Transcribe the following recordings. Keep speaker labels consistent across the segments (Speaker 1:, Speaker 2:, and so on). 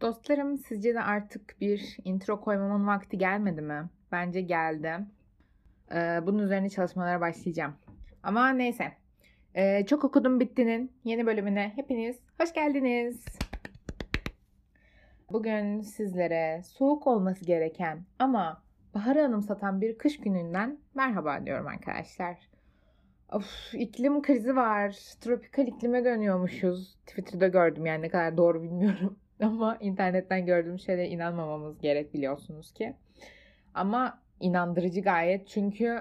Speaker 1: Dostlarım sizce de artık bir intro koymamın vakti gelmedi mi? Bence geldi. Ee, bunun üzerine çalışmalara başlayacağım. Ama neyse. Ee, Çok Okudum Bitti'nin yeni bölümüne hepiniz hoş geldiniz. Bugün sizlere soğuk olması gereken ama baharı anımsatan bir kış gününden merhaba diyorum arkadaşlar. Of, iklim krizi var. Tropikal iklime dönüyormuşuz. Twitter'da gördüm yani ne kadar doğru bilmiyorum. Ama internetten gördüğüm şeylere inanmamamız gerek biliyorsunuz ki. Ama inandırıcı gayet çünkü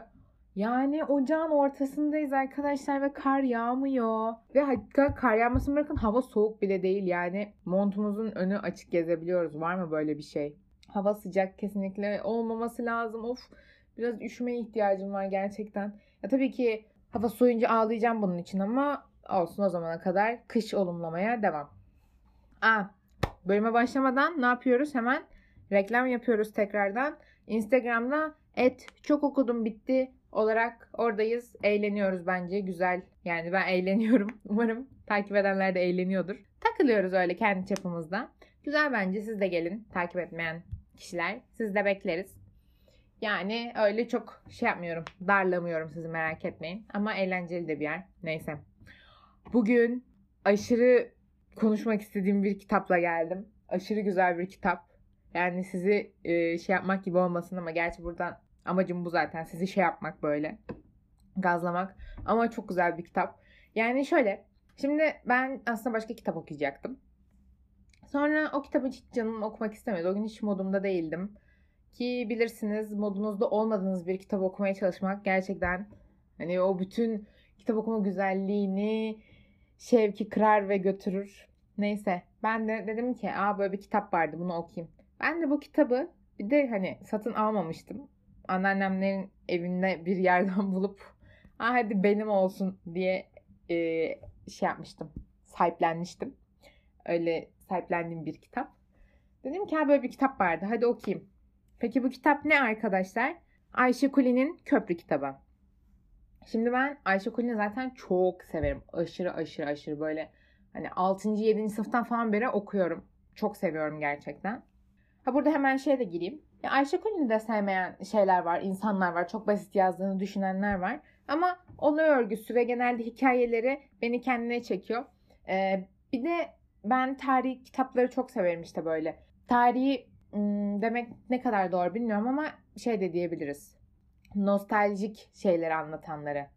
Speaker 1: yani ocağın ortasındayız arkadaşlar ve kar yağmıyor. Ve hakikaten kar yağmasını bırakın hava soğuk bile değil yani montumuzun önü açık gezebiliyoruz. Var mı böyle bir şey? Hava sıcak kesinlikle olmaması lazım. Of biraz üşümeye ihtiyacım var gerçekten. Ya tabii ki hava soğuyunca ağlayacağım bunun için ama olsun o zamana kadar kış olumlamaya devam. Aa, bölüme başlamadan ne yapıyoruz? Hemen reklam yapıyoruz tekrardan. Instagram'da et çok okudum bitti olarak oradayız. Eğleniyoruz bence. Güzel. Yani ben eğleniyorum. Umarım takip edenler de eğleniyordur. Takılıyoruz öyle kendi çapımızda. Güzel bence. Siz de gelin takip etmeyen kişiler. Siz de bekleriz. Yani öyle çok şey yapmıyorum. Darlamıyorum sizi merak etmeyin. Ama eğlenceli de bir yer. Neyse. Bugün aşırı konuşmak istediğim bir kitapla geldim. Aşırı güzel bir kitap. Yani sizi e, şey yapmak gibi olmasın ama gerçi buradan amacım bu zaten. Sizi şey yapmak böyle. Gazlamak. Ama çok güzel bir kitap. Yani şöyle. Şimdi ben aslında başka kitap okuyacaktım. Sonra o kitabı hiç canım okumak istemedi. O gün hiç modumda değildim. Ki bilirsiniz modunuzda olmadığınız bir kitap okumaya çalışmak gerçekten hani o bütün kitap okuma güzelliğini şevki kırar ve götürür. Neyse ben de dedim ki aa böyle bir kitap vardı bunu okuyayım. Ben de bu kitabı bir de hani satın almamıştım. Anneannemlerin evinde bir yerden bulup aa hadi benim olsun diye e, şey yapmıştım. Sahiplenmiştim. Öyle sahiplendiğim bir kitap. Dedim ki böyle bir kitap vardı hadi okuyayım. Peki bu kitap ne arkadaşlar? Ayşe Kuli'nin Köprü kitabı. Şimdi ben Ayşe Kulin'i zaten çok severim. Aşırı aşırı aşırı böyle hani 6. 7. sınıftan falan beri okuyorum. Çok seviyorum gerçekten. Ha burada hemen şeye de gireyim. Ya Ayşe Kulin'i de sevmeyen şeyler var, insanlar var. Çok basit yazdığını düşünenler var. Ama olay örgüsü ve genelde hikayeleri beni kendine çekiyor. Ee, bir de ben tarih kitapları çok severim işte böyle. Tarihi demek ne kadar doğru bilmiyorum ama şey de diyebiliriz. Nostaljik şeyleri anlatanları.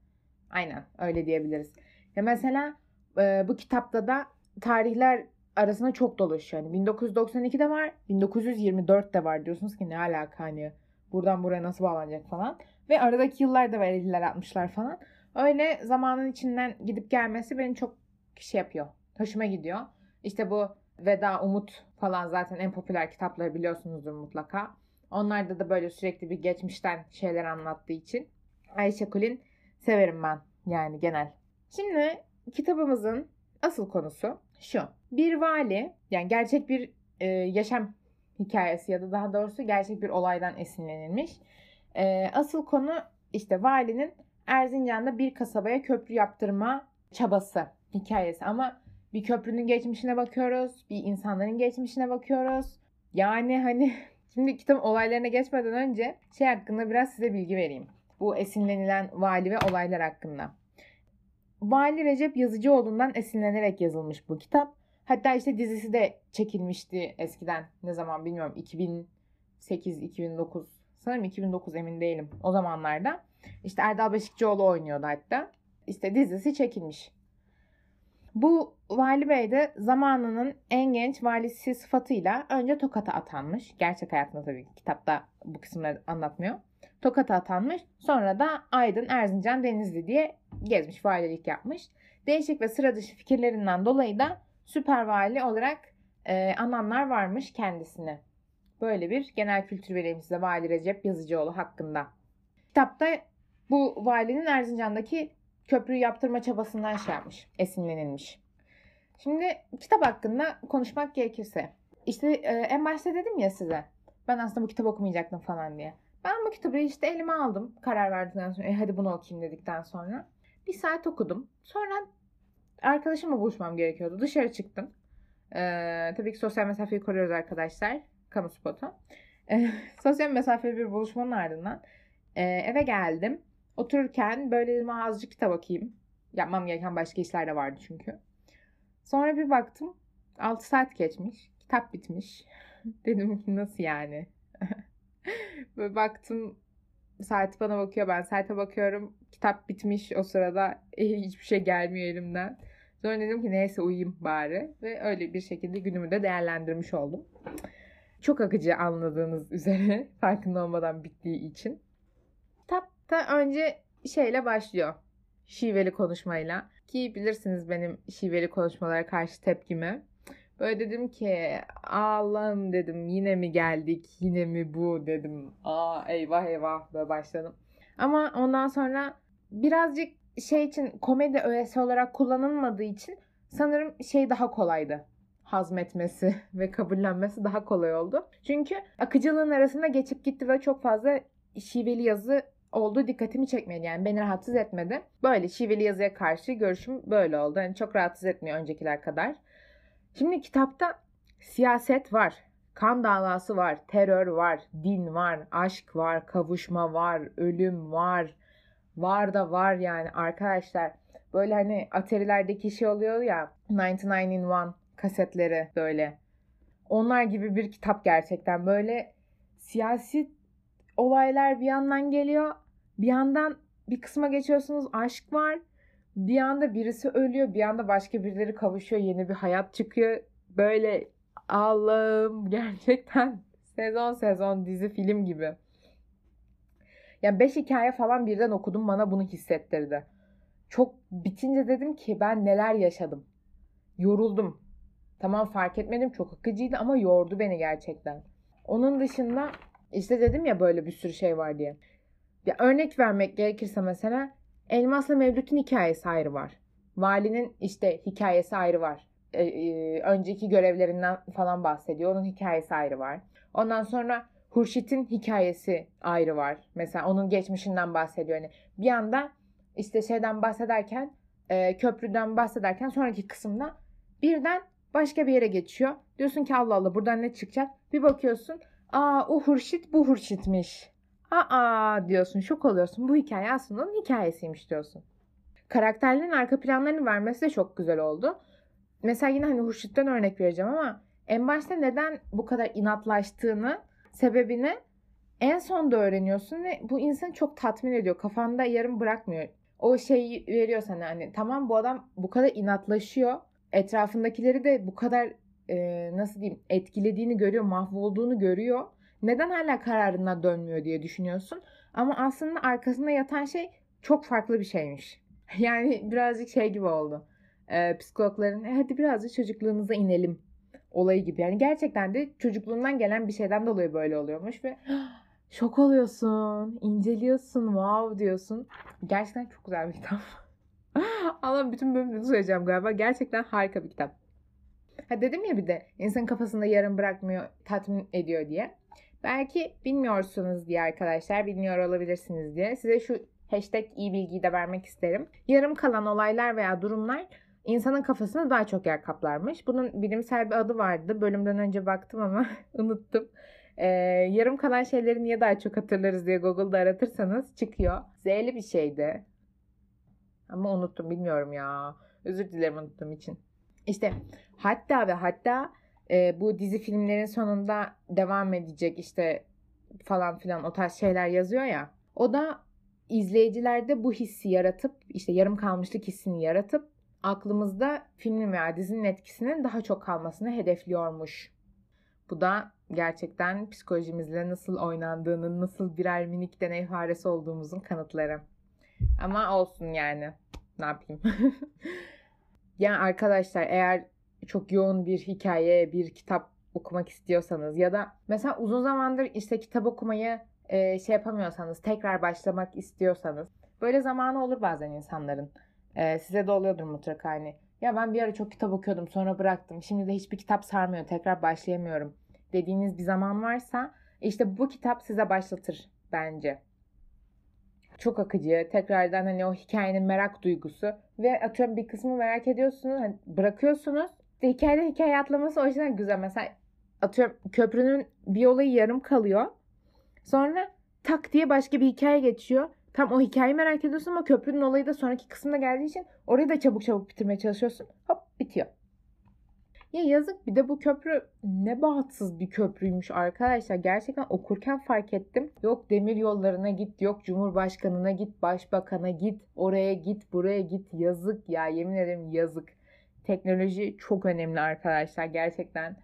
Speaker 1: Aynen öyle diyebiliriz. Ya mesela e, bu kitapta da tarihler arasında çok dolaşıyor. Yani 1992'de var, 1924'te var diyorsunuz ki ne alaka hani buradan buraya nasıl bağlanacak falan. Ve aradaki yıllar da var 50'ler 60'lar falan. Öyle zamanın içinden gidip gelmesi beni çok şey yapıyor. Hoşuma gidiyor. İşte bu Veda Umut falan zaten en popüler kitapları biliyorsunuzdur mutlaka. Onlarda da böyle sürekli bir geçmişten şeyler anlattığı için Ayşe Kulin severim ben yani genel. Şimdi kitabımızın asıl konusu şu. Bir vali yani gerçek bir e, yaşam hikayesi ya da daha doğrusu gerçek bir olaydan esinlenilmiş. E, asıl konu işte valinin Erzincan'da bir kasabaya köprü yaptırma çabası hikayesi ama bir köprünün geçmişine bakıyoruz, bir insanların geçmişine bakıyoruz. Yani hani şimdi kitap olaylarına geçmeden önce şey hakkında biraz size bilgi vereyim. Bu esinlenilen vali ve olaylar hakkında. Vali Recep Yazıcıoğlu'ndan esinlenerek yazılmış bu kitap. Hatta işte dizisi de çekilmişti eskiden. Ne zaman bilmiyorum. 2008, 2009. Sanırım 2009 emin değilim. O zamanlarda. İşte Erdal Beşikçioğlu oynuyordu hatta. İşte dizisi çekilmiş. Bu Vali Bey de zamanının en genç valisi sıfatıyla önce Tokat'a atanmış. Gerçek hayatında tabii kitapta bu kısımları anlatmıyor. Tokat'a atanmış. Sonra da Aydın, Erzincan, Denizli diye gezmiş, valilik yapmış. Değişik ve sıra dışı fikirlerinden dolayı da süper vali olarak e, ananlar varmış kendisine. Böyle bir genel kültür vereyim size Vali Recep Yazıcıoğlu hakkında. Kitapta bu valinin Erzincan'daki köprüyü yaptırma çabasından şey yapmış, esinlenilmiş. Şimdi kitap hakkında konuşmak gerekirse. İşte e, en başta dedim ya size. Ben aslında bu kitabı okumayacaktım falan diye. Ben bu kitabı işte elime aldım. Karar verdikten sonra e, hadi bunu okuyayım dedikten sonra. Bir saat okudum. Sonra arkadaşımla buluşmam gerekiyordu. Dışarı çıktım. Ee, tabii ki sosyal mesafeyi koruyoruz arkadaşlar. Kamu spotu. Ee, sosyal mesafeli bir buluşmanın ardından e, eve geldim. Otururken böyle dedim azıcık kitap okuyayım. Yapmam gereken başka işler de vardı çünkü. Sonra bir baktım 6 saat geçmiş. Kitap bitmiş. dedim ki nasıl yani? Böyle baktım saat bana bakıyor ben saate bakıyorum. Kitap bitmiş o sırada e, hiçbir şey gelmiyor elimden. Sonra dedim ki neyse uyuyayım bari. Ve öyle bir şekilde günümü de değerlendirmiş oldum. Çok akıcı anladığınız üzere farkında olmadan bittiği için. Kitapta önce şeyle başlıyor. Şiveli konuşmayla. Ki bilirsiniz benim şiveli konuşmalara karşı tepkimi. Böyle dedim ki Allah'ım dedim yine mi geldik yine mi bu dedim. Aa eyvah eyvah böyle başladım. Ama ondan sonra birazcık şey için komedi öğesi olarak kullanılmadığı için sanırım şey daha kolaydı. Hazmetmesi ve kabullenmesi daha kolay oldu. Çünkü akıcılığın arasında geçip gitti ve çok fazla şiveli yazı olduğu dikkatimi çekmedi. Yani beni rahatsız etmedi. Böyle şiveli yazıya karşı görüşüm böyle oldu. Yani çok rahatsız etmiyor öncekiler kadar. Şimdi kitapta siyaset var, kan davası var, terör var, din var, aşk var, kavuşma var, ölüm var. Var da var yani arkadaşlar. Böyle hani aterilerdeki şey oluyor ya 99 in One kasetleri böyle. Onlar gibi bir kitap gerçekten. Böyle siyasi olaylar bir yandan geliyor. Bir yandan bir kısma geçiyorsunuz aşk var. Bir anda birisi ölüyor, bir anda başka birileri kavuşuyor, yeni bir hayat çıkıyor. Böyle Allah'ım gerçekten sezon sezon dizi film gibi. Ya beş hikaye falan birden okudum bana bunu hissettirdi. Çok bitince dedim ki ben neler yaşadım. Yoruldum. Tamam fark etmedim çok akıcıydı ama yordu beni gerçekten. Onun dışında işte dedim ya böyle bir sürü şey var diye. Bir örnek vermek gerekirse mesela Elmas'la Mevlüt'ün hikayesi ayrı var. Vali'nin işte hikayesi ayrı var. Ee, e, önceki görevlerinden falan bahsediyor. Onun hikayesi ayrı var. Ondan sonra Hurşit'in hikayesi ayrı var. Mesela onun geçmişinden bahsediyor. Yani bir anda işte şeyden bahsederken e, köprüden bahsederken sonraki kısımda birden başka bir yere geçiyor. Diyorsun ki Allah Allah buradan ne çıkacak? Bir bakıyorsun aa o Hurşit bu Hurşit'miş. Aa diyorsun şok oluyorsun. Bu hikaye aslında hikayesiymiş diyorsun. Karakterlerin arka planlarını vermesi de çok güzel oldu. Mesela yine hani Hurşit'ten örnek vereceğim ama en başta neden bu kadar inatlaştığını, sebebini en sonda öğreniyorsun ve bu insanı çok tatmin ediyor. Kafanda yarım bırakmıyor. O şeyi veriyor sana hani tamam bu adam bu kadar inatlaşıyor. Etrafındakileri de bu kadar e, nasıl diyeyim etkilediğini görüyor, mahvolduğunu görüyor neden hala kararına dönmüyor diye düşünüyorsun. Ama aslında arkasında yatan şey çok farklı bir şeymiş. Yani birazcık şey gibi oldu. Ee, psikologların e, hadi birazcık çocukluğunuza inelim olayı gibi. Yani gerçekten de çocukluğundan gelen bir şeyden dolayı böyle oluyormuş ve şok oluyorsun, inceliyorsun, wow diyorsun. Gerçekten çok güzel bir kitap. Allah bütün bölümünü söyleyeceğim galiba. Gerçekten harika bir kitap. Ha dedim ya bir de insan kafasında yarım bırakmıyor, tatmin ediyor diye. Belki bilmiyorsunuz diye arkadaşlar, bilmiyor olabilirsiniz diye size şu hashtag iyi bilgiyi de vermek isterim. Yarım kalan olaylar veya durumlar insanın kafasında daha çok yer kaplarmış. Bunun bilimsel bir adı vardı. Bölümden önce baktım ama unuttum. Ee, yarım kalan şeyleri niye daha çok hatırlarız diye Google'da aratırsanız çıkıyor. Z'li bir şeydi. Ama unuttum bilmiyorum ya. Özür dilerim unuttuğum için. İşte hatta ve hatta e, bu dizi filmlerin sonunda devam edecek işte falan filan o tarz şeyler yazıyor ya. O da izleyicilerde bu hissi yaratıp işte yarım kalmışlık hissini yaratıp aklımızda filmin veya dizinin etkisinin daha çok kalmasını hedefliyormuş. Bu da gerçekten psikolojimizle nasıl oynandığının, nasıl birer minik deney faresi olduğumuzun kanıtları. Ama olsun yani. Ne yapayım? yani arkadaşlar eğer çok yoğun bir hikaye, bir kitap okumak istiyorsanız ya da mesela uzun zamandır işte kitap okumayı e, şey yapamıyorsanız, tekrar başlamak istiyorsanız böyle zamanı olur bazen insanların. E, size de oluyordur mutlaka hani. Ya ben bir ara çok kitap okuyordum sonra bıraktım. Şimdi de hiçbir kitap sarmıyor. Tekrar başlayamıyorum. Dediğiniz bir zaman varsa işte bu kitap size başlatır bence. Çok akıcı. Tekrardan hani o hikayenin merak duygusu ve atıyorum bir kısmı merak ediyorsunuz. Hani bırakıyorsunuz hikayede hikaye atlaması o yüzden güzel. Mesela atıyorum köprünün bir olayı yarım kalıyor. Sonra tak diye başka bir hikaye geçiyor. Tam o hikayeyi merak ediyorsun ama köprünün olayı da sonraki kısımda geldiği için orayı da çabuk çabuk bitirmeye çalışıyorsun. Hop bitiyor. Ya yazık bir de bu köprü ne bahtsız bir köprüymüş arkadaşlar. Gerçekten okurken fark ettim. Yok demir yollarına git, yok cumhurbaşkanına git, başbakana git, oraya git, buraya git. Yazık ya yemin ederim yazık. Teknoloji çok önemli arkadaşlar gerçekten.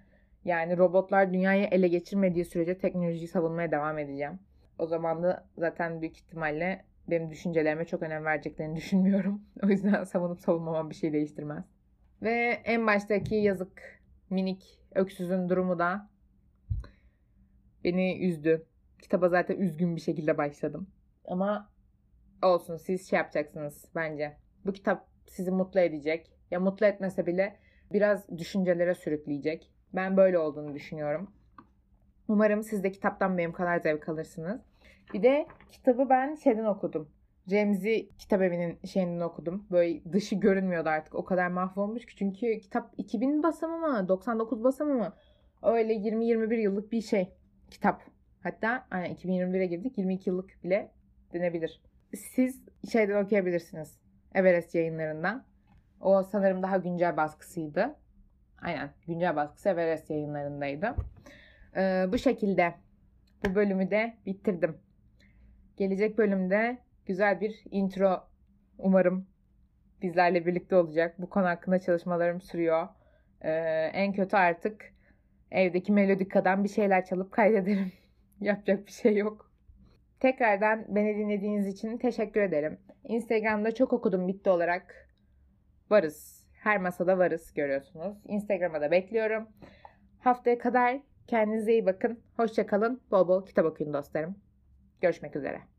Speaker 1: Yani robotlar dünyayı ele geçirmediği sürece teknolojiyi savunmaya devam edeceğim. O zaman da zaten büyük ihtimalle benim düşüncelerime çok önem vereceklerini düşünmüyorum. O yüzden savunup savunmamam bir şey değiştirmez. Ve en baştaki yazık minik öksüzün durumu da beni üzdü. Kitaba zaten üzgün bir şekilde başladım. Ama olsun siz şey yapacaksınız bence. Bu kitap sizi mutlu edecek. Ya mutlu etmese bile biraz düşüncelere sürükleyecek. Ben böyle olduğunu düşünüyorum. Umarım siz de kitaptan benim kadar zevk alırsınız. Bir de kitabı ben şeyden okudum. Remzi kitap evinin şeyinden okudum. Böyle dışı görünmüyordu artık. O kadar mahvolmuş ki. Çünkü kitap 2000 basımı mı? 99 basımı mı? Öyle 20-21 yıllık bir şey. Kitap. Hatta aynen 2021'e girdik. 22 yıllık bile denebilir. Siz şeyden okuyabilirsiniz. Everest yayınlarından. O sanırım daha güncel baskısıydı. Aynen güncel baskısı Everest yayınlarındaydı. Ee, bu şekilde bu bölümü de bitirdim. Gelecek bölümde güzel bir intro umarım bizlerle birlikte olacak. Bu konu hakkında çalışmalarım sürüyor. Ee, en kötü artık evdeki melodikadan bir şeyler çalıp kaydederim. Yapacak bir şey yok. Tekrardan beni dinlediğiniz için teşekkür ederim. Instagram'da çok okudum bitti olarak varız. Her masada varız görüyorsunuz. Instagram'a da bekliyorum. Haftaya kadar kendinize iyi bakın. Hoşçakalın. Bol bol kitap okuyun dostlarım. Görüşmek üzere.